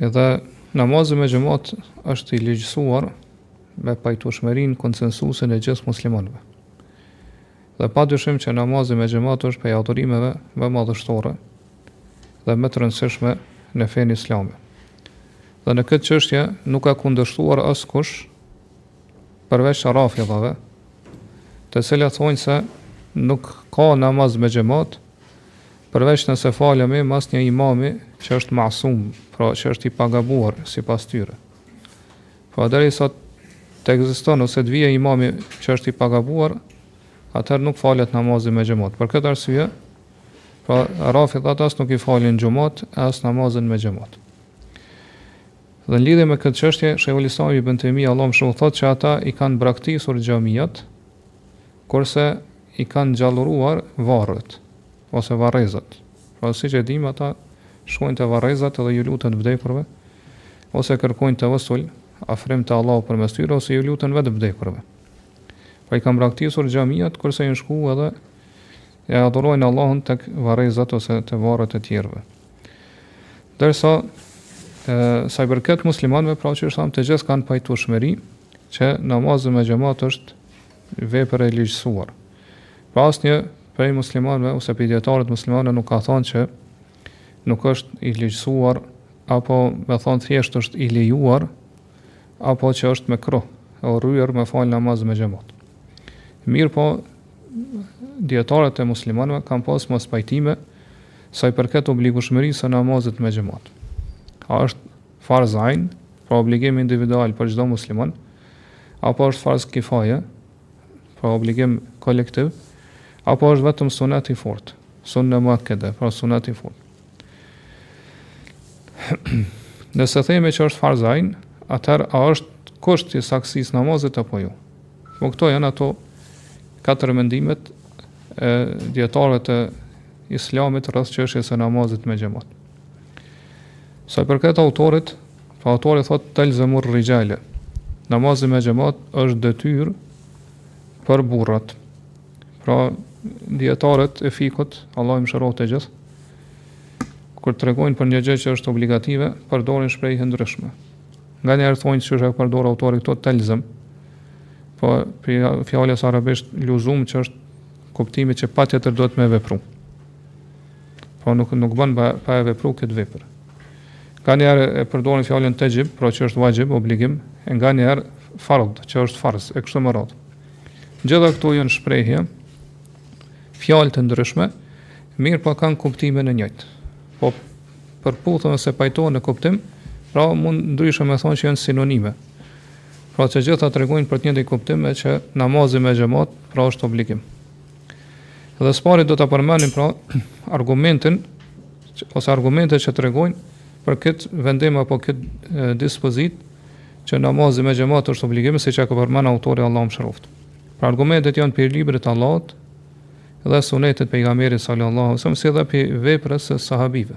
Edhe namazi me xhamat është i ligjësuar me pajtueshmërinë konsensusin e gjithë muslimanëve. Dhe pa dyshim që namazi me xhamat është prej adhurimeve më madhështore dhe më të rëndësishme në fenë islame. Dhe në këtë çështje nuk ka kundërshtuar askush përveç rafidhave, të cilët thonë se nuk ka namaz me xhamat Përveç nëse falemi mas një imami që është masum, pra që është i pagabuar sipas tyre. Pra po derisa të ekziston ose të vijë imami që është i pagabuar, atëherë nuk falet namazi me xhemat. Për këtë arsye, pra rafidhat as nuk i falin xhumat, as namazin me xhemat. Dhe në lidhje me këtë çështje, Shejhul Islami Ibn Tejmije, Allahu e mëshiroftë, thotë që ata i kanë braktisur xhamiat, kurse i kanë gjallëruar varret ose varrezat. Pra siç e dimë ata shkojnë te varrezat dhe ju luten vdekurve ose kërkojnë tevessul, afrim te Allahu përmes tyre ose ju luten vetë vdekurve. Pra i kanë braktisur xhamiat kurse kanë shkuar edhe e adhurojnë Allahun tek varrezat ose te varret e tjerëve. Ndërsa, sa i përket muslimanëve, pra siç thamë, të gjithë kanë pajtueshmëri, që namazi me xhemat është vepër e ligjësuar. Pra asnjë prej muslimanëve, ose prej dijetarëve muslimanë, nuk ka thonë që nuk është i ligjësuar, apo me thonë thjesht është i lejuar, apo që është me kruh, e o rrujër me falë namaz me gjemot. Mirëpo, dijetarët e muslimanëve kanë pas mospajtime, Sa i përket obligueshmërisë së namazit me xhamat, a është farz ain, pra obligim individual për çdo musliman, apo është farz kifaje, pra obligim kolektiv, apo është vetëm sunet i fortë, sunne muekkede, pra sunet i fortë. Nëse themi që është farz ain, atëherë a është kusht i saktësisë namazit apo jo? Po këto janë ato katër mendimet e dijetarëve të Islamit rreth çështjes së namazit me xhamat. Sa i përket autorit, po autori thotë telzemu rrixhale. Namazi me xhamat është detyrë për burrat. Pra, dijetarët e fikhut, Allahu i mëshiroftë të gjithë, kur tregojnë për një gjë që është obligative, përdorin shprehje të ndryshme. Nganjëherë thonë siç e përdor autori këtu telzem, po prej fjalës arabisht luzum që është kuptimit që patjetër duhet me vepru. Po nuk nuk bën pa, pa e vepru këtë vepër. Nganjëherë e përdorin fjalën texhib, pra që është vaxhib, obligim, e nganjëherë fardh, që është farz, e kështu me radhë. Gjitha këto janë shprehje, fjalë të ndryshme, mirëpo po kanë kuptimin e njëjtë. Po përputhen ose pajtohen në kuptim, pra mund ndryshe me thonë që janë sinonime. Pra të gjitha tregojnë për të njëjtin kuptim e që namazi me xhamat pra është obligim. Dhe së pari do ta përmendim pra argumentin ose argumentet që tregojnë për këtë vendim apo këtë dispozitë që namazi me xhamat është obligim, siç e ka përmend autori Allahu e mëshiroftë. Pra argumentet janë prej librit të Allahut dhe sunetit të pejgamberit sallallahu alaihi wasallam si dhe prej veprës së sahabëve.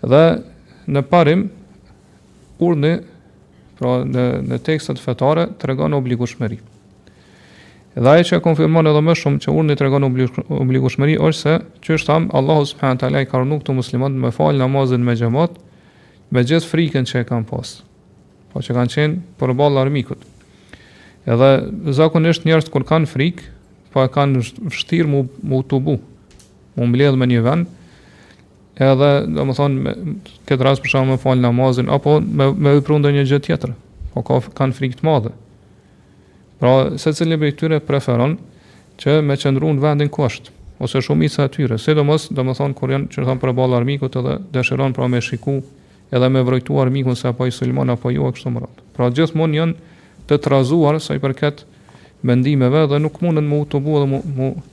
Dhe në parim urdhni pra në në tekstet fetare tregon obligueshmëri. Dhe ajo që konfirmon edhe më shumë që urdhni tregon obligueshmëri është se siç thamë Allahu subhanahu teala i ka urdhëruar këta muslimanët me fal namazin me xhamat me gjithë frikën që e kanë pas. Po që kanë qenë përballë armikut. Edhe zakonisht njerëzit kur kanë frikë, po e kanë vështirë m'u m'u tubu. u mbledh me një vend edhe domethonë me këtë rast për shembull me fal namazin apo me, me vepru ndonjë gjë tjetër po ka, kanë frikë të madhe pra secili prej tyre preferon që me qëndru në vendin ku është ose shumica e tyre sidomos domethonë kur janë siç thamë përballë armikut edhe dëshiron pra me shiku edhe me vrojtu armikun se a po i sulmon apo ju jo, e kështu me radhë pra gjithmonë janë të trazuar sa i përket mendimeve dhe nuk munden m'u tubu dhe me, me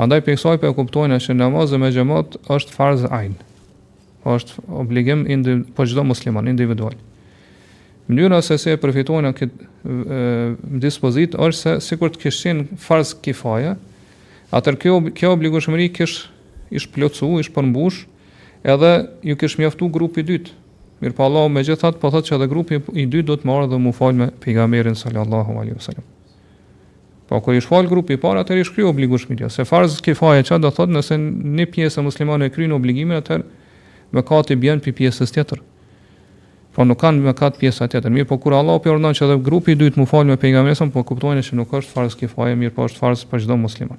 Prandaj prej kësaj po e kuptojmë se namazi me xhamat është farz ain. Po është obligim për po çdo musliman individual. Mënyra se si e përfitojmë këtë dispozitë është se sikur të ish farz kifaja, atëherë kjo kjo obligueshmëri kish ish plotsu, ish përmbush, edhe kish mjaftu grupi i dytë. Mirëpo Allahu megjithatë po thotë që edhe grupi i dytë duhet me ardh e m'u fal me pejgamberin sallallahu alaihi wasallam. Po kur ish fal grupi i parë atëherë ish kry obligueshmëria. Se farz kifaje çfarë do të thotë nëse një pjesë e muslimanëve kryen obligimin atëherë mëkati bjen prej pjesës tjetër. Po nuk kanë mëkat pjesa tjetër. Mirëpo kur Allahu po urdhnon që edhe grupi i dytë m'u fal me pejgamberin, po kuptojmë se nuk është farz kifaje, mirëpo është farz për çdo musliman.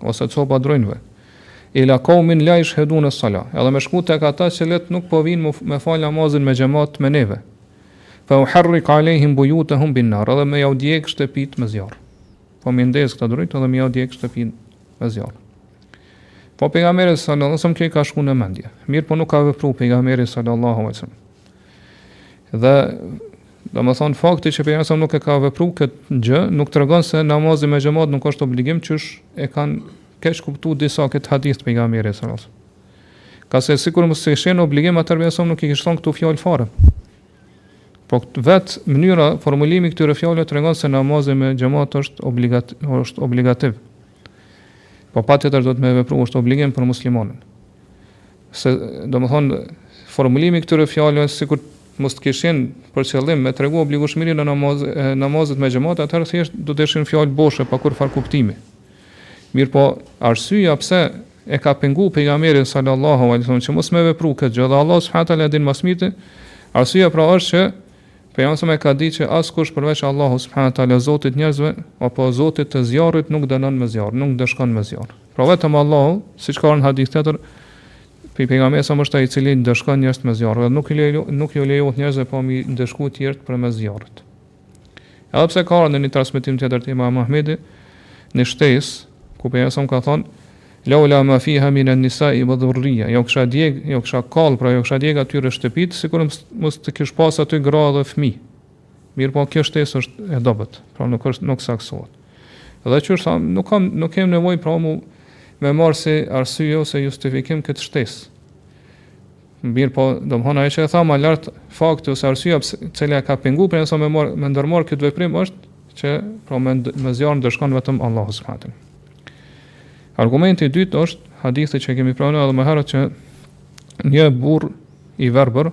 ose copa drunjve, ila kaumin la jeshhedune sala, edhe me shku tek ata që let nuk po vijnë me fal namazin me xhamat me neve, fe uharrika alejhim bujutahum bin nar, edhe me jau djeg shtëpitë me zjarr, po m'i ndez këta drutë edhe me jau djeg shtëpitë me zjarr. Po pejgamberi sallallahu alajhi wasallam kjo i ka shku në mendje. Mirëpo nuk ka vepruar pejgamberi sallallahu alajhi wasallam. Dhe domethënë fakti që pejgamberi nuk e ka vepruar këtë gjë, nuk tregon se namazi me xhamat nuk është obligim, qysh e kanë keq kuptuar disa këtë hadith pejgamberi sallallahu alajhi wasallam. Se sikur mos të ishin obligim atëherë pejgamberi nuk i kish thonë këto fjalë fare. Po vet mënyra e formulimit këtyre fjalëve tregon se namazi me xhamat është obligat është obligativ. Po patjetër domethënë pra është obligim për muslimanin. Se, domethënë, formulimi i këtyre fjalëve sikur mos të kishin për qëllim me tregu obligueshmërinë e namaz, namazit me xhamat, atëherë thjesht do të ishin fjalë boshe pa kurrfarë kuptimi. Mirpo, arsyeja pse e ka penguar pejgamberin sallallahu alaihi wasallam që mos me vepru këtë gjë dhe Allahu subhanahu taala e din më së miri, arsyeja pra është që pejgamberi sallallahu alaihi wasallam ka ditë që askush përveç Allahut subhanahu taala Zotit njerëzve apo Zotit të zjarrit nuk dënon me zjarr, nuk ndëshkon me zjarr. Pra vetëm Allahu, siç ka në hadith tjetër, prej pejgamberit sallallahu alaihi wasallam është ai i cili ndëshkon njerëz me zjarr, dhe nuk i lejo nuk i lejohet njerëzve pra me i ndëshku të tjerët përmes zjarrit. Edhe pse ka në një transmetim tjetër të Imam Ahmedit, një shtesë, ku pejgamberi ka thonë, Laula ma fiha min an nisa wa dhurriya. Ju kisha djeg, ju kisha kall, pra ju kisha djeg atyre shtëpitë, sikur mos të kish pas aty gra dhe fëmijë. Mirëpo kjo shtesë është e dobët, pra nuk është nuk saktësohet. Dhe kështu, nuk kam nuk kem nevojë pra me marr si arsye ose justifikim këtë shtesë. Mirëpo, domthon ajo që e thamë më lart, fakti ose arsyeja pse cila ka penguar pejgamberin me marr me ndërmarr këtë veprim është që pra me, me zjarr ndëshkon vetëm Allahu subhanahu wa Argumenti i dytë është hadithi që kemi përmendur edhe më herët që një burr i verbër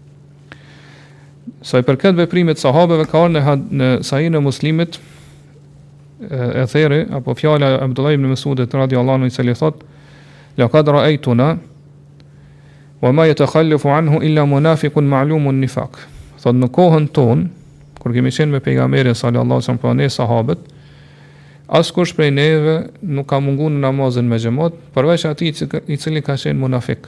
Sa i përket veprimit të sahabeve ka ardhur në në Sahihun e Muslimit etheri apo fjala e Abdullah ibn Mesudit radiallahu anhu i cili thot laqad ra'aytuna wa ma yatakhallafu anhu illa munafiqun ma'lumun nifaq thot në kohën ton kur kemi qenë me pejgamberin sallallahu alaihi wasallam po ne sahabët askush prej neve nuk ka munguar në namazin me xhamat përveç atij i cili ka qenë munafik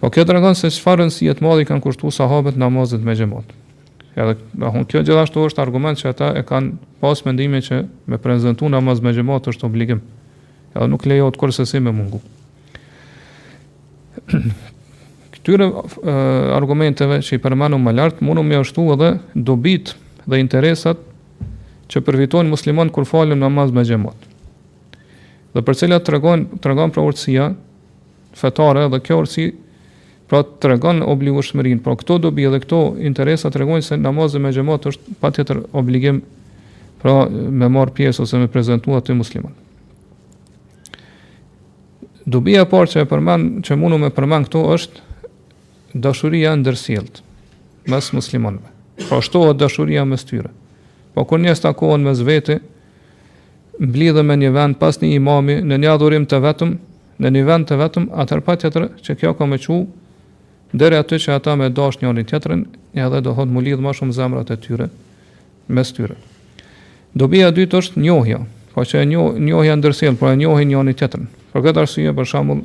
Po kjo tregon se çfarë rëndësie të madhe i kanë kushtuar sahabët namazit me xhamat. Edhe apo kjo gjithashtu është argument që ata e kanë pas mendimin që me prezantu në namaz me xhamat është obligim. Edhe nuk lejohet kurrsesi me mungu. Këtyre argumenteve që i përmendëm më lartë, mund me ia shtu edhe dobitë dhe interesat që përfitojnë muslimanët kur falën namaz me xhamat. Dhe për cilat tregon tregon pra urtësia fetare dhe kjo urtësi pra tregon obligueshmërinë. Pra këto dobi dhe këto interesa tregojnë se namazi me xhamat është patjetër obligim pra me marr pjesë ose me prezantu në të muslimani. Dobia e parë që e përmend, që mundem me përmend këto është dashuria e ndërsjellët mes muslimanëve. Pra shtohet dashuria mes tyre. Po kur njerëzit takohen mes vete, mblidhen në një vend pas një imami në një adhurim të vetëm, në një vend të vetëm, atëherë patjetër që kjo ka me çu deri aty që ata me dashtë njëri tjetrin, edhe do thotë mu lidh më shumë zemrat e tyre mes tyre. Dobia e dytë është njohja, po që e njoh, njohja e ndërsjellë, pra e njohin njëri tjetrin. Për këtë arsye për shembull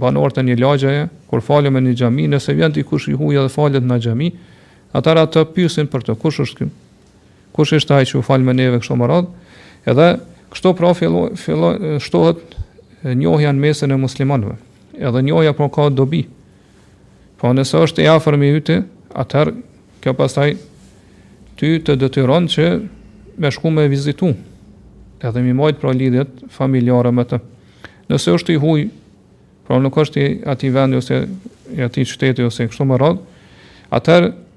banorët e një lagjeje, kur falen në një xhami, nëse vjen dikush i huaj dhe falet në xhami, atëherë ata pyesin për të, kush është ky? Kush ishte ai që u fal me neve e kështu me radhë? Edhe kështu pra fillon fillon shtohet njohja në mesin e muslimanëve. Edhe njohja pra ka dobi. Po nëse është i afërm i yti, atëherë kjo pastaj ty të detyron që me shku me vizitu. Edhe mi majtë pra lidhjet familjare me të. Nëse është i huj, pra nuk është i ati vendi ose i ati qyteti ose kështu me radhë, atëherë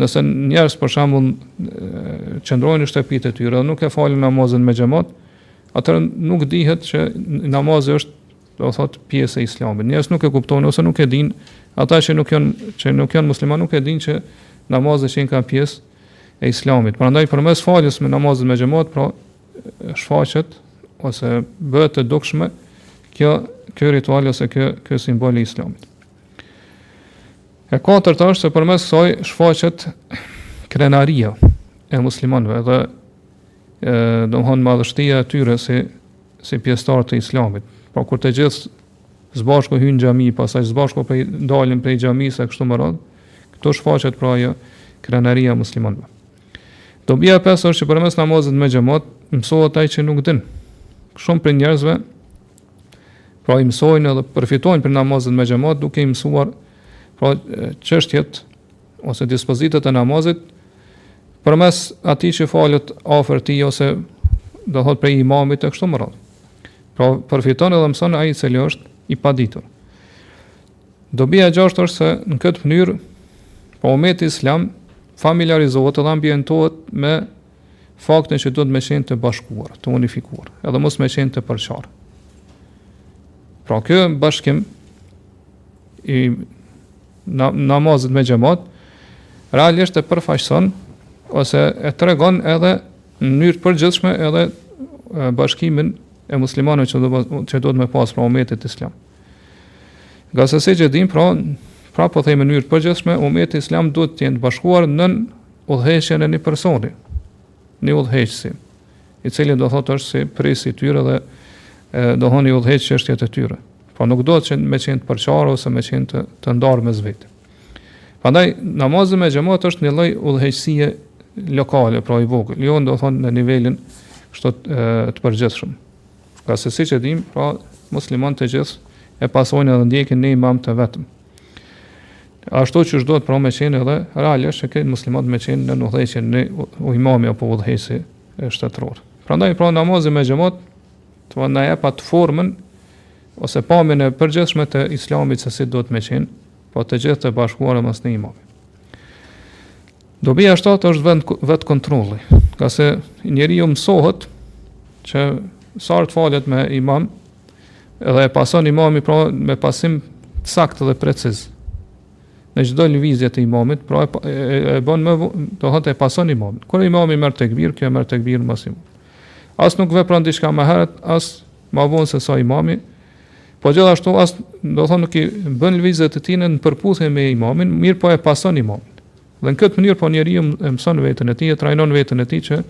Nëse njerëzit për shembull qëndrojnë në shtëpitë e tyre dhe nuk e falin namazin me xhamat, atëherë nuk dihet që namazi është, do të thotë, pjesë e Islamit. Njerëzit nuk e kuptojnë ose nuk e dinë, ata që nuk janë që nuk janë muslimanë nuk e dinë që namazi është një pjesë e Islamit. Prandaj përmes faljes së namazit me xhamat, pra shfaqet ose bëhet e dukshme kjo kjo ritual ose kjo kjo simbol i Islamit. E katërta është se përmes saj shfaqet krenaria e muslimanëve dhe ë do të thotë madhështia e tyre si si pjesëtarë të islamit. Po kur të gjithë së bashku hyjnë në xhami, pastaj së bashku po dalin prej xhamisë e kështu me radhë, këtu shfaqet pra ajo krenaria e muslimanëve. Dobia e pestë është që përmes namazit me xhamat mësohet ai që nuk din. Shumë prej njerëzve Pra i mësojnë edhe përfitojnë prej namazit me xhamat duke i mësuar pra çështjet ose dispozitat e namazit përmes atij që falet afër tij ose do thotë prej imamit e kështu me radhë. Pra përfiton edhe mëson ai i cili është i paditur. Dobia e gjashtë është se në këtë mënyrë po umeti islam familiarizohet dhe ambientohet me faktin që duhet me qenë të bashkuar, të unifikuar, edhe mos me qenë të përçarë. Pra kjo bashkim i namazit me xhemat, realisht e përfaqëson ose e tregon edhe në mënyrë të përgjithshme edhe bashkimin e muslimanëve qysh duhet me pas pra umeti islam. Ngase siç dimë, pra, pra po themi në mënyrë të përgjithshme, umeti islam duhet të jenë të bashkuar nën udhëheqjen e një personi, një udhëheqësi, i cili do thotë është si prijës i tyre dhe e, do thoni udhëheq çështjet të tyre. Pra nuk duhet me qenë të përçarë ose me qenë të, të ndarë mes vete. Pandaj, namazi me xhemat është një lloj udhëheqësie lokale, pra i vogël, jo domethënë në nivelin kështu të përgjithshëm. Ngase siç e dimë, pra, muslimanët të gjithë e pasojnë edhe ndjekin një imam të vetëm. Ashtu qysh duhet pra me qenë edhe realisht që krejt muslimanët me qenë nën udhëheqjen e një imami apo udhëheqësi shtetëror. Prandaj pra namazi me xhemat të më nëjë e pa të formën ose pamjen e përgjithshme të islamit se si duhet me qenë, pra të gjithë të bashkuar mas një imami. Dobia e shtatë është vend vetëkontrolli, ngase njeriu mësohet që sa të falet me imam, edhe e pason imamin pra me pasim të saktë dhe preciz. Në çdo lëvizje të imamit, pra e, e, e bën domethënë e pason imamin. Kur imami merr tekbir, ky merr tekbir mas tij. As nuk vepron diçka më herët, as më vonë sesa imami, Po gjithashtu as domethënë nuk i bën lëvizjet e tij në përputhje me imamin, mirëpo e pason imamin. Dhe në këtë mënyrë po njeriu e mëson veten e tij, e trajnon veten e tij që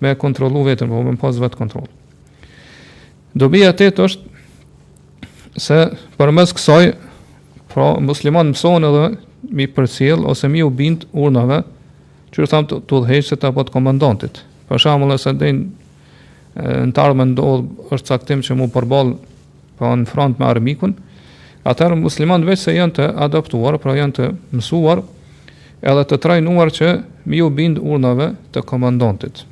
me kontrollu veten, po me pas vetëkontroll. Dobia e tetë është se përmes kësaj pra muslimani mëson edhe mi përcjell ose m'iu bind urdhrave që thamë të, të udhëheqësit apo të komandantit. Për shembull nëse në të ardhme ndodh është caktim që mu përball pra po në front me armikun, atëherë muslimanët veçse janë të adaptuar, pra janë të mësuar edhe të trajnuar që m'iu bind urdhrave të komandantit.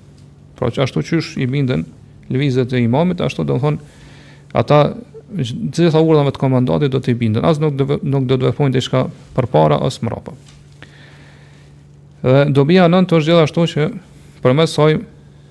Pra që ashtu qysh i binden lëvizjeve të imamit, ashtu domethënë ata gjitha urdhrave të komandantit do t'i binden, as nuk do, nuk do të veprojnë diçka përpara, as mbrapa. Dhe dobia e nëntë është gjithashtu që përmes saj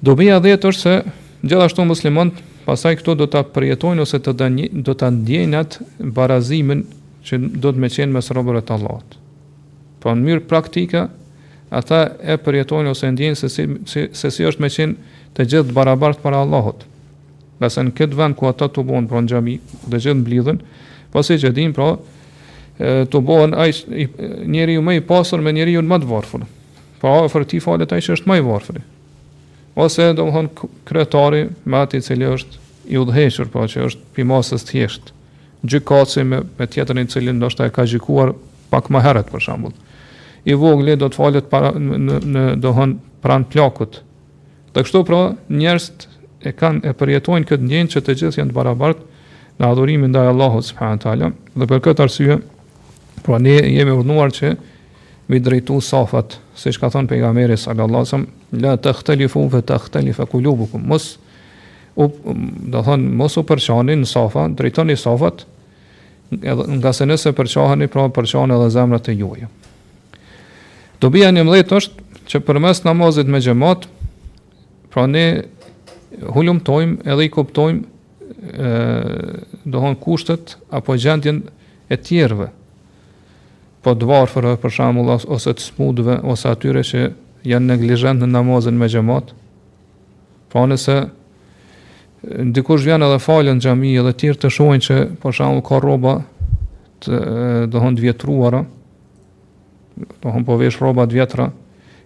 Dobia e dhjetë është se gjithashtu muslimanët pastaj këtu do ta përjetojnë ose të do, do ta ndjejnë atë barazimin që duhet me qenë mes robërve të Allahut. Pra në mënyrë praktike ata e përjetojnë ose e ndjejnë se si se, se si është me qenë të gjithë të barabartë para Allahut. Ngase në këtë vend ku ata tubohen pra në xhami, të gjithë mblidhen, pra siç dimë pra, tubohen njeriu më i pasur me njeriun më të varfur. Pra afër tij falet ai që është më i varfri. Ose domethënë kryetari me atë i cili është i udhëhequr, apo që është pi masës thjesht, gjykatësi me, me tjetrin të cilin ndoshta e ka gjykuar pak më herët për shembull. I vogli do të falet para, në, në domethënë pranë plakut. Dhe kështu pra njerëzit e kanë e përjetojnë këtë ndjenjë që të gjithë janë të barabartë në adhurimin ndaj Allahut subhanahu teala dhe për këtë arsye pra ne jemi urdhëruar që me drejtu safat, siç ka thënë pejgamberi sallallahu alajhi wasallam, la tahtalifu fa tahtalifa kulubukum, mos u domethënë mos u përçani në safa, drejtoni safat, edhe ngase nëse përçaheni, pra përçahen edhe zemrat e juaja. Dobia e njëmbëdhjetë është që përmes namazit me xhamat, pra ne hulumtojmë edhe i kuptojmë domethënë kushtet apo gjendjen e tjerëve, Po të varfërve për shembull ose të smutëve ose atyre që janë neglizhent në namazin me xhamat. Pra nëse dikush vjen edhe falet në xhami edhe të tjerët e shohin që për shembull ka rroba të domethënë të vjetruara, domethënë po vesh rroba të vjetra,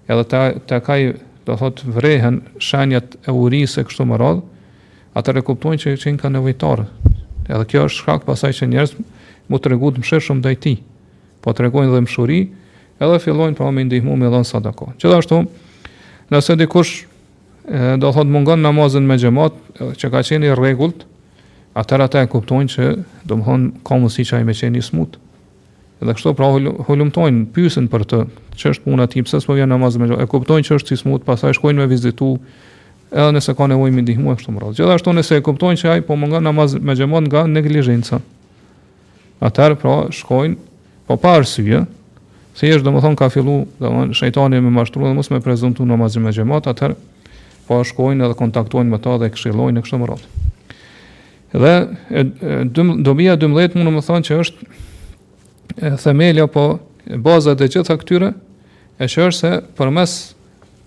edhe te, tek ai domethënë vrehen shenjat e urisë kështu me radhë, Atëherë kuptojnë që qenka nevojtar. Edhe kjo është shkak pastaj që njerëzit m'u tregu të mëshirshëm ndaj tij. Po tregojnë dhembshuri, edhe fillojnë pra me ndihmu me dhënë sadaka. Gjithashtu, nëse dikush e, domethënë mungon namazin me xhamat, që ka qenë i rregullt, atëherë ata e kuptojnë që domethënë ka mundësi që ai me qenë i smut. Dhe kështu pra hulumtojnë, pyesin për të, ç'është puna e tij, pse s'po vjen në namaz me E kuptojnë që është i smut, pastaj shkojnë me vizitu, edhe nëse ka nevojë me ndihmu e kështu me radhë. Gjithashtu nëse e kuptojnë që ai po mungon namaz me xhamat nga neglizhenca. Atëherë pra shkojnë po pa arsye, se është domethënë ka fillu, domethënë shejtani me mashtru mos me prezantu namazin me xhamat, atëherë po shkojnë edhe kontaktojnë me ta dhe e këshillojnë e kështu me radhë. Dhe e, e, dobia 12 mundemi me thënë që është e, themeli apo baza e gjitha këtyre e që është se përmes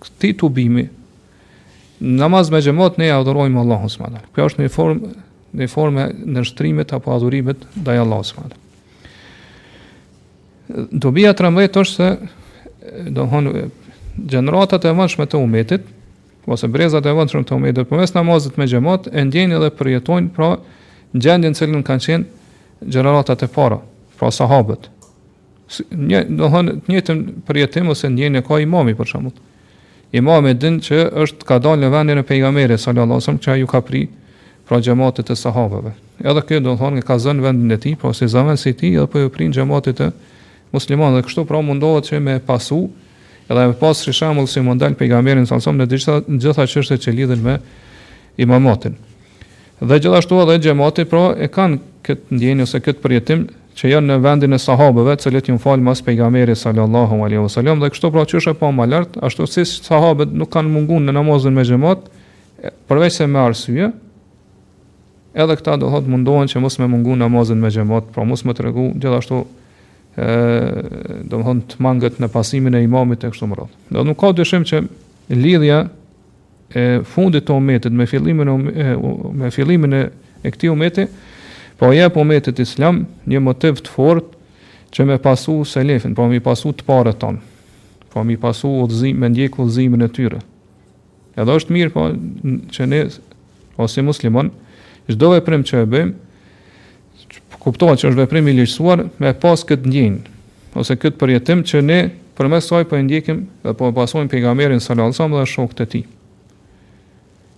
këtij tubimi namaz me xhamat ne e adhurojmë Allahun subhanahu teala. Kjo është një formë një formë e nënshtrimit apo adhurimit ndaj Allahut subhanahu teala. Dobia 13 është se domethënë gjeneratat e mëvonshme të umetit, ose brezat e mëvonshëm të umetit përmes namazit me xhamat e ndjejnë dhe përjetojnë pra gjendjen në të cilën kanë qenë gjeneratat e para, pra sahabët. Një, domethënë, të njëjtën përjetim ose ndjenjë ka imami për shembull. Imami e din që është ka dalë në vendin e pejgamberit sallallahu alajhi wasallam që ju ka pri pra xhamatit të sahabëve. Edhe ky domethënë ka zënë vendin e tij, pra si zëvendës i tij, edhe po ju prin xhamatit të musliman dhe kështu pra mundohet që me pasu edhe me pas si shembull si model pejgamberin sallallahu alaihi wasallam në gjitha gjitha çështjet që lidhen me imamatin. Dhe gjithashtu edhe xhamati pra e kanë këtë ndjenjë ose këtë përjetim që janë në vendin e sahabëve, të cilët janë fal mas pejgamberit sallallahu alaihi wasallam dhe kështu pra siç është tha më lart, ashtu si sahabët nuk kanë munguar në namazin me xhamat, përveç se me arsye, Edhe këta do thotë mundohen që mos me mungu namazin me xhamat, pra mos me u tregu gjithashtu ë domethënë të mangët në pasimin e imamit e kështu me radhë. Do nuk ka dyshim që lidhja e fundit të ummetit me fillimin e me fillimin e e këtij ummeti, po i jep ummetit islam një motiv të fortë që me pasu selefin, po mi pasu të parët tonë, po mi pasu udhëzim, me ndjek udhëzimin e tyre, Edhe është mirë po që ne ose muslimani çdo veprim që e bëjmë kuptohet që është veprim i ligjësuar me pas këtë ndjenjë ose këtë përjetim që ne përmes saj po e ndjekim dhe po e pasojmë pejgamberin sallallahu alajhi wasallam dhe shokët e tij.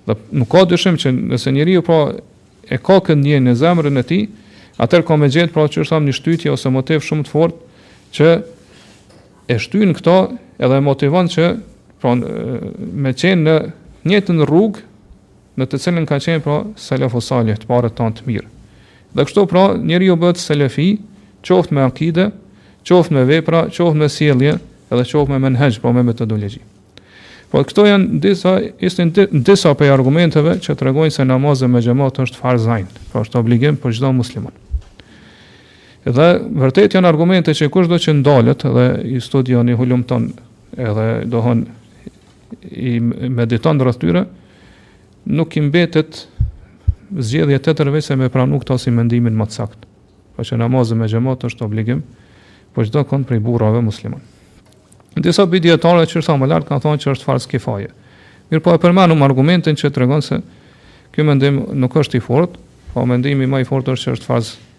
Dhe nuk ka dyshim që nëse njeriu pra e ka këtë ndjenjë në zemrën e tij, atëherë ka me gjet pra siç e thamë një shtytje ose motiv shumë të fortë që e shtyn këtë edhe e motivon që pra me qenë në njëjtën rrugë në të cilën ka qenë pra selefu salih të parët tanë të mirë. Dhe kështu pra njeriu bëhet selefi, qoftë me akide, qoftë me vepra, qoftë me sjellje, edhe qoftë me menhexh, pra me metodologi. Po këto janë disa, ishin disa prej argumenteve që tregojnë se namazi me xhemat është farz ajn, pra është obligim për gjitha muslimanë. Dhe vërtet janë argumente që kushdo që ndalet dhe i studion, i hulumton edhe dohon i mediton rreth tyre, nuk i mbetet zgjedhje tjetër veç se me pranu këtë si mendimin më të sakt. Po që namazi me xhemat është obligim, për çdo kënd prej burrave musliman. Ndërsa disa prej dijetarëve siç e thamë më lart, kanë thonë që është farz kifaje. Mirëpo e përmendëm argumentin që tregon se ky mendim nuk është i fort, po mendimi më i fort është që është farz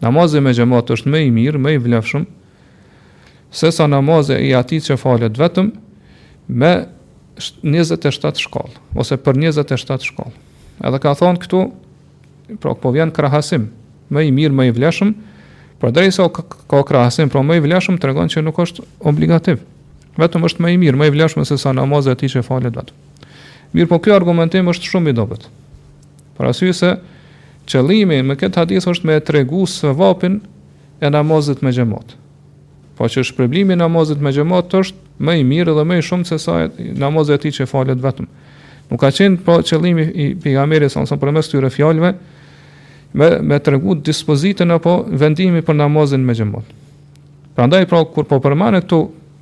Namazi me xhamat është më i mirë, më i vlefshëm se sa namazi i atij që falet vetëm me 27 shkallë ose për 27 shkallë. Edhe kanë thonë këtu, pra po vjen krahasim, më i mirë, më i vlefshëm, përderisa ka, ka krahasim, pra më i vlefshëm tregon që nuk është obligativ. Vetëm është më i mirë, më i vlefshëm se sa namazi i atij që falet vetëm. Mirëpo ky argumentim është shumë i dobët. Për arsye se qëllimi me këtë hadith është me e tregu sevapin e namazit me xhamat. Po që shpërblimi i namazit me xhamat është më i mirë dhe më i shumë se sa namazi i atij që falet vetëm. Nuk ka qenë pra qëllimi i pejgamberit sa përmes këtyre fjalëve me me tregu dispozitën apo vendimin për namazin me xhamat. Prandaj pra kur po përmane këtu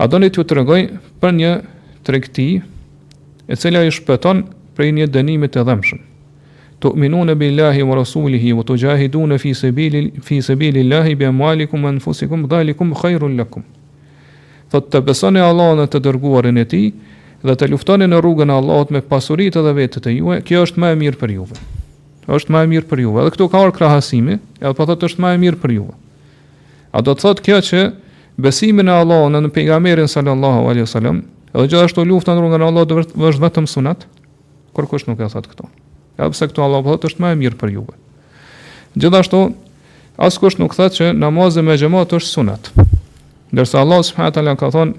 A doni t'ju tregoj për një tregti e cila ju shpëton prej një dënimi të dhëmshëm? Tu'minune billahi wa rasulihi wa tujahidune fi sabilil fi sabilillahi bi amwalikum wa anfusikum dhalikum khairul lakum. Thot të besoni Allahun dhe të dërguarin e tij dhe të luftoni në rrugën e Allahut me pasuritë dhe vetët e juaja, kjo është më e mirë për juve. Është më e mirë për juve. Edhe këtu ka ardhur krahasimi, edhe po thotë është më e mirë për juve. A do të thotë kjo që besimi në Allahun dhe në pejgamberin sallallahu alaihi wasallam, edhe gjithashtu lufta në rrugën e Allahut është vetëm sunet? Kurkush nuk e thot këtë. Ja pse këtu Allahu po thotë është më e mirë për ju. Gjithashtu askush nuk thotë që namazi me xhamat është sunet. Ndërsa Allah subhanahu wa taala ka thonë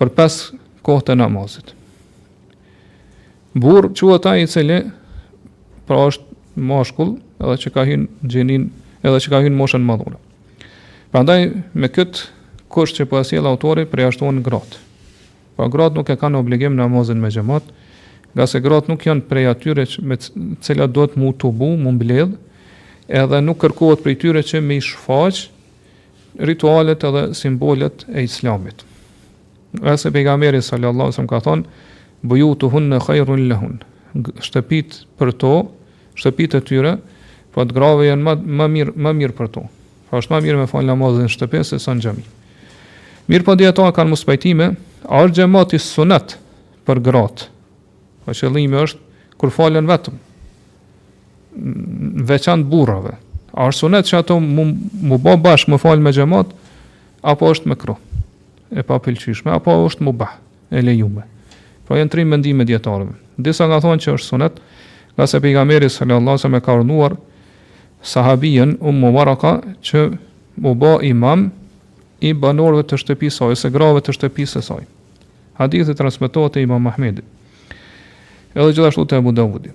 Për pes kohët e namazit. Burr quhet ai i cili pra është mashkull edhe që ka hyrë në gjinin, edhe që ka hyrë në moshën madhore. Prandaj me kët kusht që po e sjell autori përjashton grat. Po pra, grat nuk e kanë obligim namazin me xhamat, ngase grat nuk janë prej atyre që me të cilat duhet mu tubu, mu mbledh, edhe nuk kërkohet prej tyre që me shfaq ritualet edhe simbolet e islamit. Ngase pejgamberi sallallahu alajhi wasallam ka thënë, "Buyutuhunna khairun lahun." Shtëpit për to, shtëpit e tyre, po të grave janë më më mirë, më mirë për to. Pra është më mirë me fal namazin në shtëpi se sa në xhami. Mirëpo dijetarët kanë mospajtime, a është xhamati sunet për gratë? Po qëllimi është kur falen vetëm. në veçanti burrave. A është sunet që ato mu, mu bo bashkë me falë me xhamat, apo është mekruh, e papëlqyshme, apo është mubah, e lejume. Pra janë tri mendime të dijetarëve. Disa nga thonë që është sunet, ngase pejgamberi sallallahu alajhi wasallam ka urdhëruar sahabien Ummu Waraka që mu bë imam i banorëve të shtëpisë së saj ose grave të shtëpisë së saj. Hadithi transmetohet te Imam Ahmedi. Edhe gjithashtu te Abu Dawudi.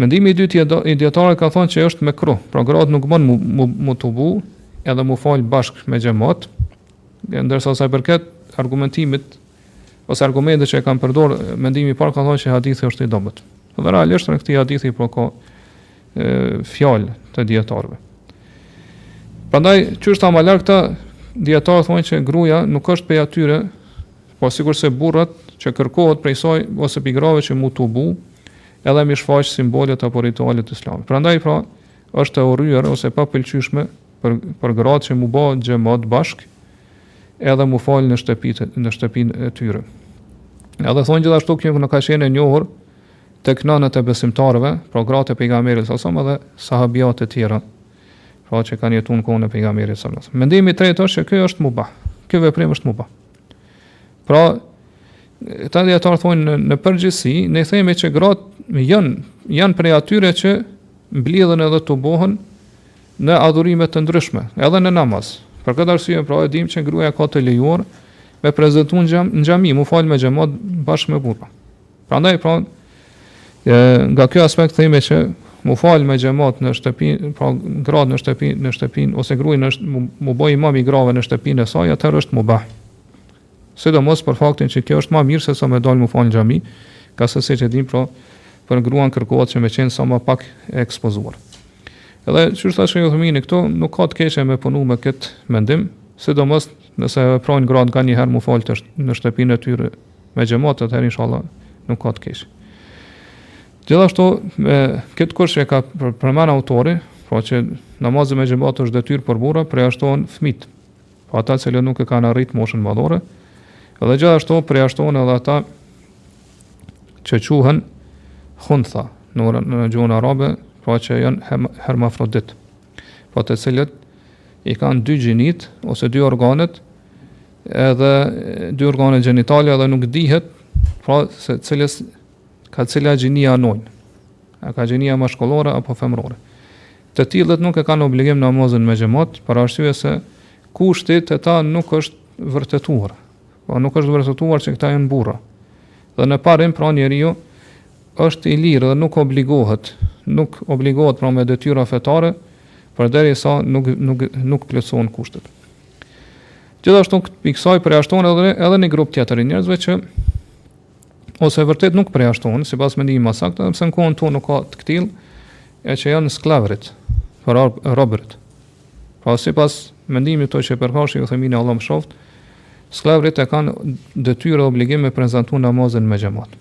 Mendimi i dytë i dijetarëve ka thënë që është mekruh, pra gratë nuk bën mu tubu edhe mu fal bashkë me xhamat, ndërsa sa i përket argumentimit ose argumentit që e kanë përdor mendimi i parë ka thënë që hadithi është i dobët. Dhe realisht në këtë hadith po ka fjalë të dijetarëve. Prandaj ç'është më lart këta dijetarë thonë që gruaja nuk është prej atyre Po sikurse burrat, që kërkohet prej saj ose prej grave që m'u tubu, edhe me i shfaq simbolet apo ritualet e Islamit. Prandaj pra, është e urryer ose e papëlqyeshme për për gratë që m'u bo xhamat bashkë, edhe m'u fal në shtëpitë në shtëpinë e tyre. Edhe thonë gjithashtu kjo nuk ka qenë e njohur tek nënët e besimtarëve, pra gratë e pejgamberit salallahu alejhi ve selem edhe sahabiat e tjera, pra që kanë jetuar në kohën e pejgamberit sa sa. Mendimi i tretë është se kjo është mubah. Ky veprim është mubah. Pra, këta dijetarë thonë në, në përgjithësi, ne themi që gratë janë, janë prej atyre që mblidhen edhe tubohen në adhurime të ndryshme, edhe në namaz. Për këtë arsye, pra, e dim që gruaja ka të lejuar me prezentu në xhami, m'u fal me xhemat bashkë me burra. Prandaj pra nga ky aspekt themi që m'u fal me xhamat në shtëpi, pra gratë në shtëpi, në shtëpin ose gruaja në shtëpi, m'u bë imam i grave në shtëpinë e saj, atëherë është mubah. Sidomos për faktin që kjo është më mirë se sa me dal m'u fal në xhami, ngase siç e dim pra për gruan kërkohet që me qenë sa më pak e ekspozuar. Edhe thotë shejh Uthejmini këtu, nuk ka të keqe me punu me këtë mendim, sidomos nëse e bëjnë gratë nga njëherë m'u fal në shtëpinë e tyre, me xhamat atëherë inshallah nuk ka të keqe. Gjithashtu me këtë kusht e ka përmend autori, pra që namazi me xhamat është detyrë për burra, përjashtohen fëmijët. Pra ata të cilët nuk e kanë arrit moshën madhore, dhe gjithashtu përjashtohen edhe ata që quhen huntha në në gjuhën arabe, pra që janë hermafrodit. pra të cilët i kanë dy gjinitë ose dy organet edhe dy organet gjenitale edhe nuk dihet pra se cilës kah cila gjinia anojnë a kah gjinia mashkullore apo femërore të tillët nuk e kanë obligim namazin me xhamat për arsye se kushti te ta nuk është vërtetuar apo nuk është vërtetuar se këta janë burra dhe në parim pra njeriu është i lirë dhe nuk obligohet, nuk obligohet pra me detyra fetare, përderisa nuk nuk nuk plotësohen kushtet. Gjithashtu prej kësaj përjashtohen edhe edhe një grup tjetër i njerëzve që ose në të vërtetë nuk përjashtohen sipas mendimit më të saktë, edhe pse në kohën tonë nuk ka të këtillë, e që janë skllevërit, pra robërit. Pra sipas mendimit të që përkrah shejh Uthejmini Allahu e mëshiroftë, skllevërit e kanë detyrë dhe obligim me prezentu namazin me xhamat.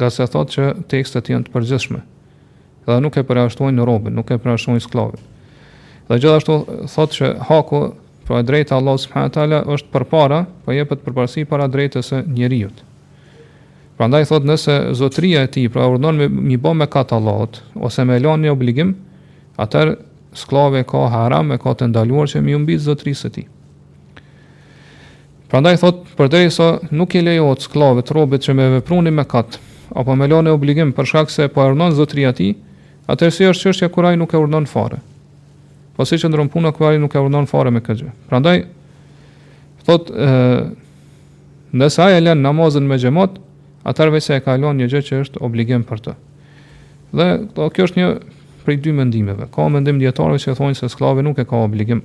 Ngase thotë që tekstet janë të përgjithshme. Dhe nuk e përjashtojnë robin, nuk e përjashtojnë skllavin. Dhe gjithashtu thotë që haku pra e drejta e Allahut subhanahu taala është përpara, apo i jepet përparësi para të drejtës së njeriu. Prandaj thotë nëse zotëria e tij pra e urdhëron me i bo mëkat Allahut ose me lënë një obligim, atëherë skllavi e ka haram e ka të ndaluar që me iu bind zotërisë së tij. Prandaj thot, përderisa nuk i lejohet sklavit, robit që me vepru ni mëkat, apo me lënë obligim për shkak se po e urdhënon zotëria e tij, atëherë si është çështja kur ai nuk e urdhënon fare. Po si qëndron puna kur ai nuk e urdhënon fare me këtë gjë. Prandaj thot, ë nëse ai e lën namazin me xhamat, atëherë vetë e ka lënë një gjë që është obligim për të. Dhe kjo është një prej dy mendimeve. Ka mendim dietarëve që thonë se sklavi nuk e ka obligim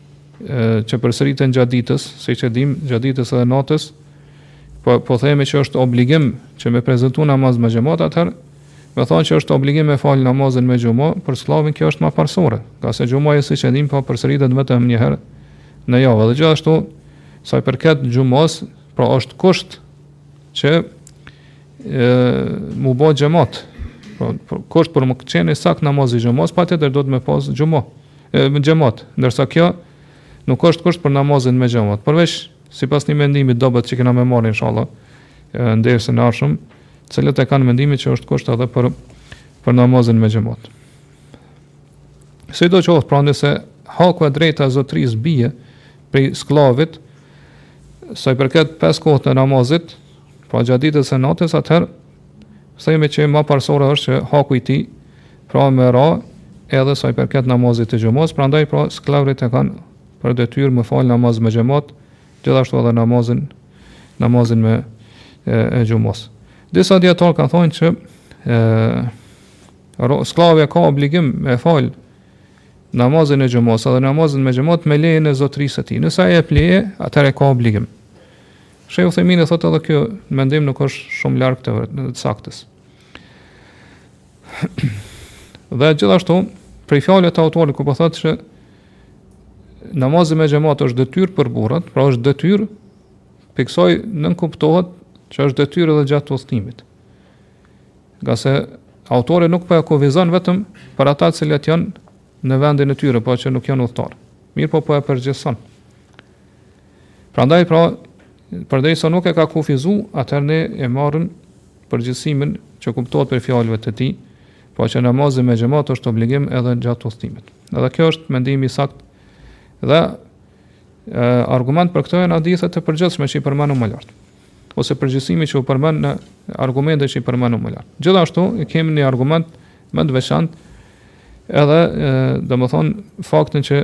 që përsëriten gjatë ditës, siç e dim, gjatë ditës edhe natës, po, po themi që është obligim që me prezentu namaz me xhemat, atëherë, me thonë që është obligim me falë namazin e xhumas, për sklavin kjo është ma parsore, ngase xhumaja siç e dim, po përsëritet vetëm njëherë në javë, dhe gjithashtu, sa i përket xhumas, pra është kusht që e, mu bo xhemat, pra, kusht për me qenë i sakt namazi i xhumas, patjetër do të me pas xhuma, me xhamat, ndërsa kjo nuk është kusht për namazin me xhamat, përveç sipas një mendimi të dobët që kena me marr inshallah në dersin e ardhshëm, të cilët e kanë mendimin që është kusht edhe për për namazin me xhamat. Sido qoftë pra nëse haku e drejta e zotërisë bie për sklavit, sa i përket pesë kohët e namazit, pra gjatë ditës e natës, atëherë Themi që ma parsore është që haku i tij, pra me ra, edhe sa i përket namazit të xhumas, prandaj pra sklevërit e kanë për detyrë me falë namaz me xhemat, gjithashtu edhe namazin, namazin me e, e xhumas. Disa dijetarë kanë thonë që e, sklavi e ka obligim me falë namazin e xhumas, edhe namazin me xhemat me lejën e zotrisë tij. Nëse ai jep leje, atër e ka obligim. Sheh Uthejmini thotë edhe kjo mendim nuk është shumë larg të vërtetë saktës. dhe gjithashtu prej fjalëve të autorit ku po thotë se namazi me xhamat është detyrë për burrat, pra është detyrë prej ksaj nënkuptohet që është detyrë edhe gjatë udhëtimit. Ngase autori nuk po e kufizon vetëm për ata që let janë në vendin e tyre, po që nuk janë udhëtar. Mirëpo po e përgjithëson. Prandaj pra, përderisa nuk e ka kufizu, atër ne e marrim përgjithsimin që kuptohet prej fjalëve të tij, pra që namazi me xhemat është obligim edhe gjatë udhtimit. Edhe kjo është mendimi i sakt dhe e, argument për këto janë hadithet të përgjithshme që i përmenëm më lartë ose përgjithsimi që u përmen në argumente që i përmenëm më lartë. Gjithashtu, kemi një argument më të veçantë edhe, domethënë, faktin që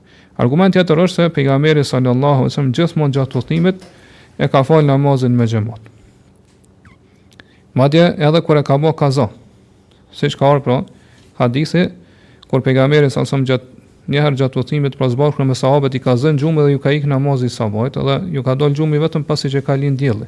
Argument tjetër është se pejgamberi sallallahu alaihi wasallam gjithmonë gjatë udhëtimit e ka fal namazin me xhamat. Madje edhe kur e ka bë kaza, siç ka ardhur pra hadithi kur pejgamberi sallallahu alaihi wasallam gjatë njëherë gjatë udhëtimit pra së bashku me sahabët i ka zënë gjumi dhe ju ka ikë namazi i sabahit dhe ju ka dalë gjumi vetëm pasi që ka lind dielli.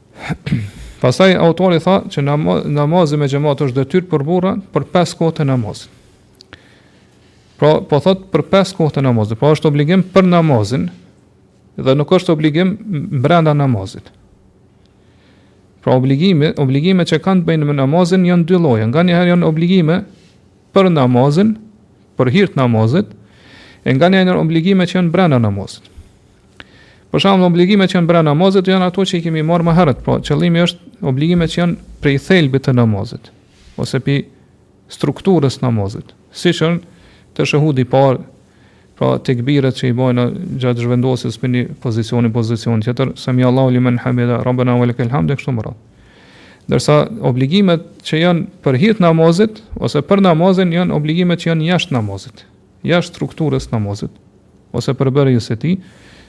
Pastaj autori tha që namazi me xhamat është detyrë për burrat për pesë kohët e namazit. Pra, po thot për pesë kohët e namazit, pra është obligim për namazin dhe nuk është obligim brenda namazit. Pra obligime, obligime që kanë të bëjnë me namazin janë dy lloje. Nganjëherë janë obligime për namazin, për hir të namazit, e nganjëherë obligime që janë brenda namazit. Për shembull, obligimet që janë brenda namazit janë ato që i kemi marrë më herët, pra qëllimi është obligimet që janë prej thelbit të namazit ose prej strukturës së namazit. Siç është teshehudi i parë, pra tekbiret që i bojnë gjatë zhvendosjes prej një pozicion në pozicion tjetër, samia Allahu limen hamida, rabbana wa lakal hamd e kështu me radhë. Ndërsa obligimet që janë për hir të namazit ose për namazin janë obligimet që janë jashtë namazit. jashtë strukturës së namazit ose përbërjes së tij,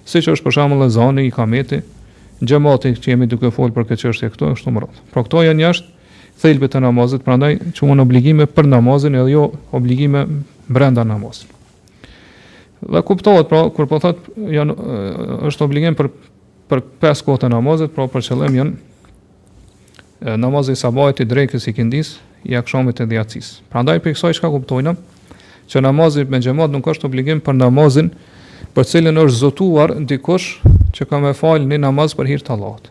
siç është për shembull ezani, ikameti, xhamati që jemi duke folë për këtë çështje këtu e kështu me radhë. Pra këto janë jashtë thelbit të namazit, prandaj quhen obligime për namazin edhe jo obligime brenda namazit. Dhe kuptohet pra kur po thot janë është obligim për për pesë kohët e namazit, pra për qëllim janë Namazi i sabahit, i drekës, i ikindisë, i akshamit edhe i jacisë. Prandaj prej kësaj çka kuptojna, që namazi me xhamat nuk është obligim për namazin për të cilin është zotuar dikush që ka me fal një namaz për hir të Allahut.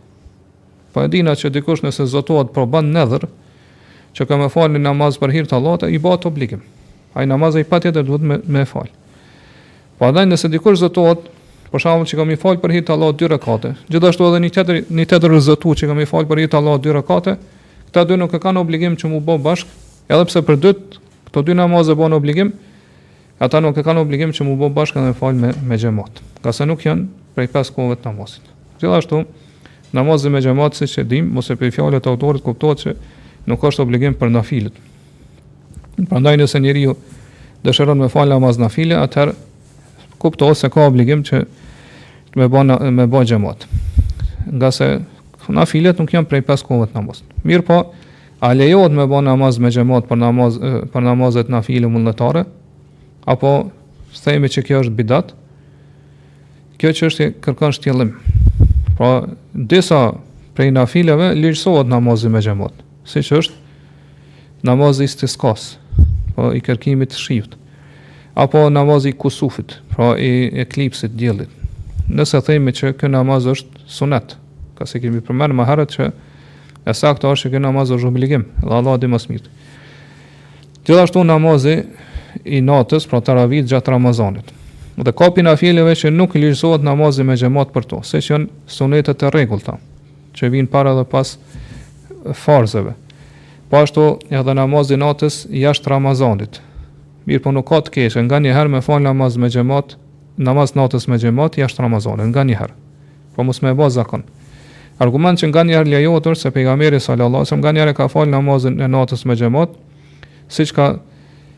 Pra e dina që dikush nëse zotohet po bën nedhër që ka me fal një namaz për hir të Allahut, i bëhet obligim. Ai namaz ai patjetër duhet me, me fal. Po ndaj nëse dikush zotohet, për shembull që ka me i fal për hir të Allahut dy rekate, gjithashtu edhe një tjetër një tjetër zotohet që ka me i fal për hir të Allahut dy rekate, këta dy nuk e kanë obligim që mu bë bashk, edhe pse për dytë këto dy namaze bëhen obligim, ata nuk e kanë obligim që mu bë bashk edhe me fal me me xhamat. Ngase nuk janë prej pesë kohëve të namazit. Gjithashtu namazi me xhamat siç e dim, ose prej fjalëve e autorit kuptohet se nuk është obligim për nafilet. Prandaj nëse njeriu dëshiron me fal namaz nafile, atëherë kuptohet s'e ka obligim që me bë, me bë xhamat. Ngase nafilet nuk janë prej pesë kohëve të namazit. Mirëpo, a lejohet me bë namaz me xhamat për namaz për namazet nafile vullnetare? Apo themi që kjo është bidat? Kjo çështje kërkon shtjellim. Pra, disa prej nafileve lejohet namazi me xhamat, siç është namazi i istiskas, pra i kërkimit të shiut, apo namazi i kusufit, pra i eklipsit diellit. Nëse themi që ky namaz është sunet, ngase kemi përmenë më herët që e sakta është që ky namaz është obligim, dhe Allah di ma s'miri. Gjithashtu namazi i natës, pra teravitë gjatë Ramazanit. Dhe ka prej nafileve që nuk ligjësohet namazi me xhemat për to, siç janë sunetet e rregullta. që vijnë para dhe pas farzeve. Po ashtu edhe namazi natës jashtë Ramazanit. Mirëpo nuk ka të keqe, nganjëherë me falë namaz me xhemat, namaz natës me xhemat jashtë Ramazanit, nganjëherë. Po mos me e ba zakon. Argument që nganjëherë lejohet është se pejgamberi sallallahu alajhi wasallam nganjëherë ka falë namazin e natës me xhemat, siç ka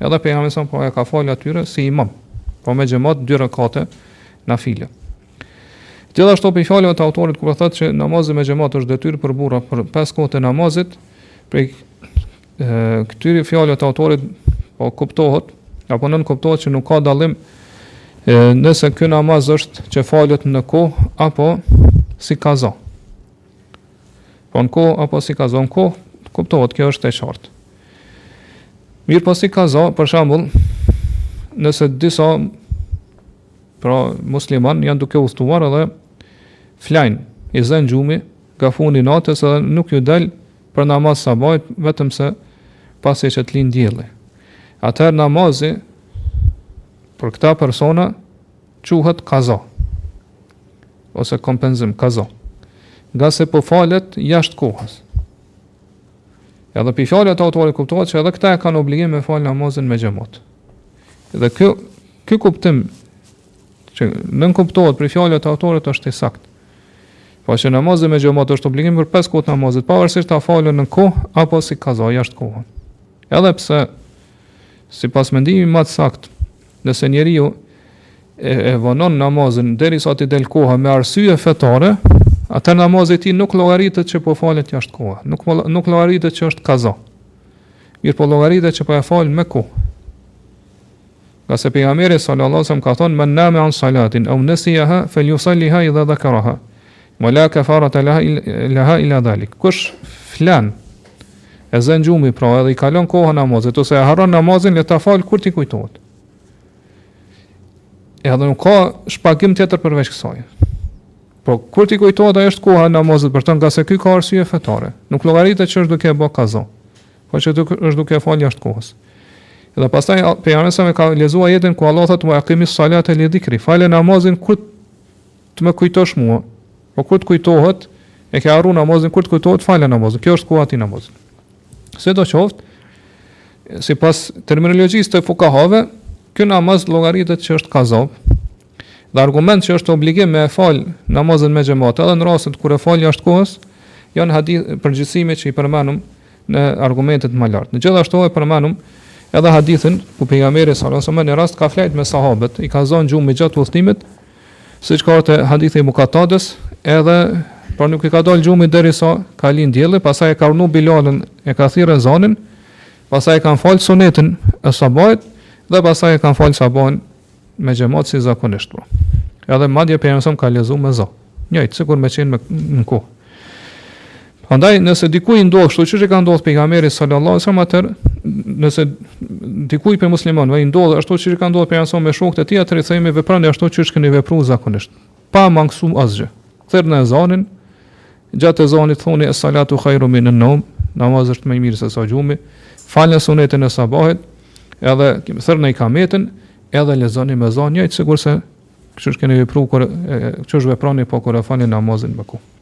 Edhe pejgamberi sallallahu alajhi wasallam po e ka falë atyre si imam, po me xhamat dy rekate nafile. Gjithashtu prej fjalëve të autorit kur thotë që namazi me xhamat është detyrë për burra për pesë kohë të namazit, prej këtyre fjalëve të autorit po kuptohet apo nënkuptohet që nuk ka dallim nëse ky namaz është që falet në kohë apo si kaza. Po në kohë apo si kaza, në kohë, kuptohet, kjo është e qartë. Mirëpo si kaza, për shembull, nëse disa pra musliman janë duke udhëtuar edhe flajnë, i zën gjumi ka fundi natës edhe nuk ju del për namaz sabajt, vetëm se pasi që të lind dielli. Atëherë namazi për këta persona quhet kaza. ose kompenzim, kaza. Ngase po falet jashtë kohës. Edhe prej fjalëve të autorit kuptohet se edhe këta e kanë obligim me fal namazin me xhamat. Dhe ky ky kuptim që nënkuptohet prej fjalëve të autorit është i saktë. Po që namazi me xhamat është obligim për pesë kohë namazit, pavarësisht a falen në kohë apo si kaza jashtë kohës. Edhe pse sipas mendimit më të saktë Nëse njeriu e, e vonon namazin derisa t'i del koha me arsye fetare, atëherë namazi i tij nuk llogaritet që po falet jashtë koha, nuk, nuk llogaritet që është kaza. Mirëpo llogaritet që po e falë me kohë. Ngase pejgamberi sallallahu alajhi wasallam ka thonë men name an salatin aw nasiaha falyusalliha idha dhakaraha. Wa la kaffarata laha laha illa dhalik. Kush flan e zën gjumi pra edhe i kalon koha namazit ose e harron namazin le ta fal kur t'i kujtohet. Edhe nuk ka shpagim tjetër përveç kësaj. Po kur t'i kujtohet ajo është koha e namazit për të, ngase ky ka arsye fetare. Nuk llogaritet që është duke e bo kaza. Po që duke është duke e fal jashtë kohës. Dhe pastaj pejgamberi salam ka lexuar ajetin ku Allah thotë wa aqimi salata li dhikri. Fale namazin kur Të më kujtosh mua. Po kur të kujtohet, e ke harru namazin, kur të kujtohet, fale namazin. Kjo është koha e atij namazi. Sido qoftë, sipas terminologjisë të fukahave, ky namaz llogaritet që është kaza, dhe argument që është obligim me e falë namazin me xhemat, edhe në rastet kur e falë jashtë kohës, janë hadithet e përgjithshme që i përmendëm në argumentet më lart. Ne gjithashtu e përmendëm edhe hadithin ku pejgamberi sallallahu alajhi wasallam një rast ka fjet me sahabët, i ka zënë gjumi gjatë udhëtimit, Siç ka ardhur te hadithi i Ebu Katadës, edhe, pra nuk i ka dalë gjumi deri sa ka lind dielli, pastaj e ka urdhnu Bilalin, e ka thirrë ezanin, pastaj e kanë falë sunetin e sabahit dhe pastaj e kanë falë sabahin me xhamat si zakonisht. Po. Edhe madje pejgamberi ka lexuar me za. Njëjtë, sikur me qenë në kohë. Prandaj nëse dikujt i ndodh kështu siç i ka ndodhur pejgamberit sallallahu alajhi wasallam atëherë nëse dikujt prej muslimanëve i ndodh ashtu siç i ka ndodhur pejgamberit me shokët e tij atëherë i themi veproni ashtu siç keni vepruar zakonisht pa mangësu asgjë. Thirrne ezanin gjatë ezanit thoni es salatu khairu min an nawm namazi është më i mirë se sa gjumi falni sunetin e sabahit edhe thirrne ikametin edhe lexoni me zo njëjtë sikurse kështu keni vepruar kështu veproni po kur e falni namazin me kohë.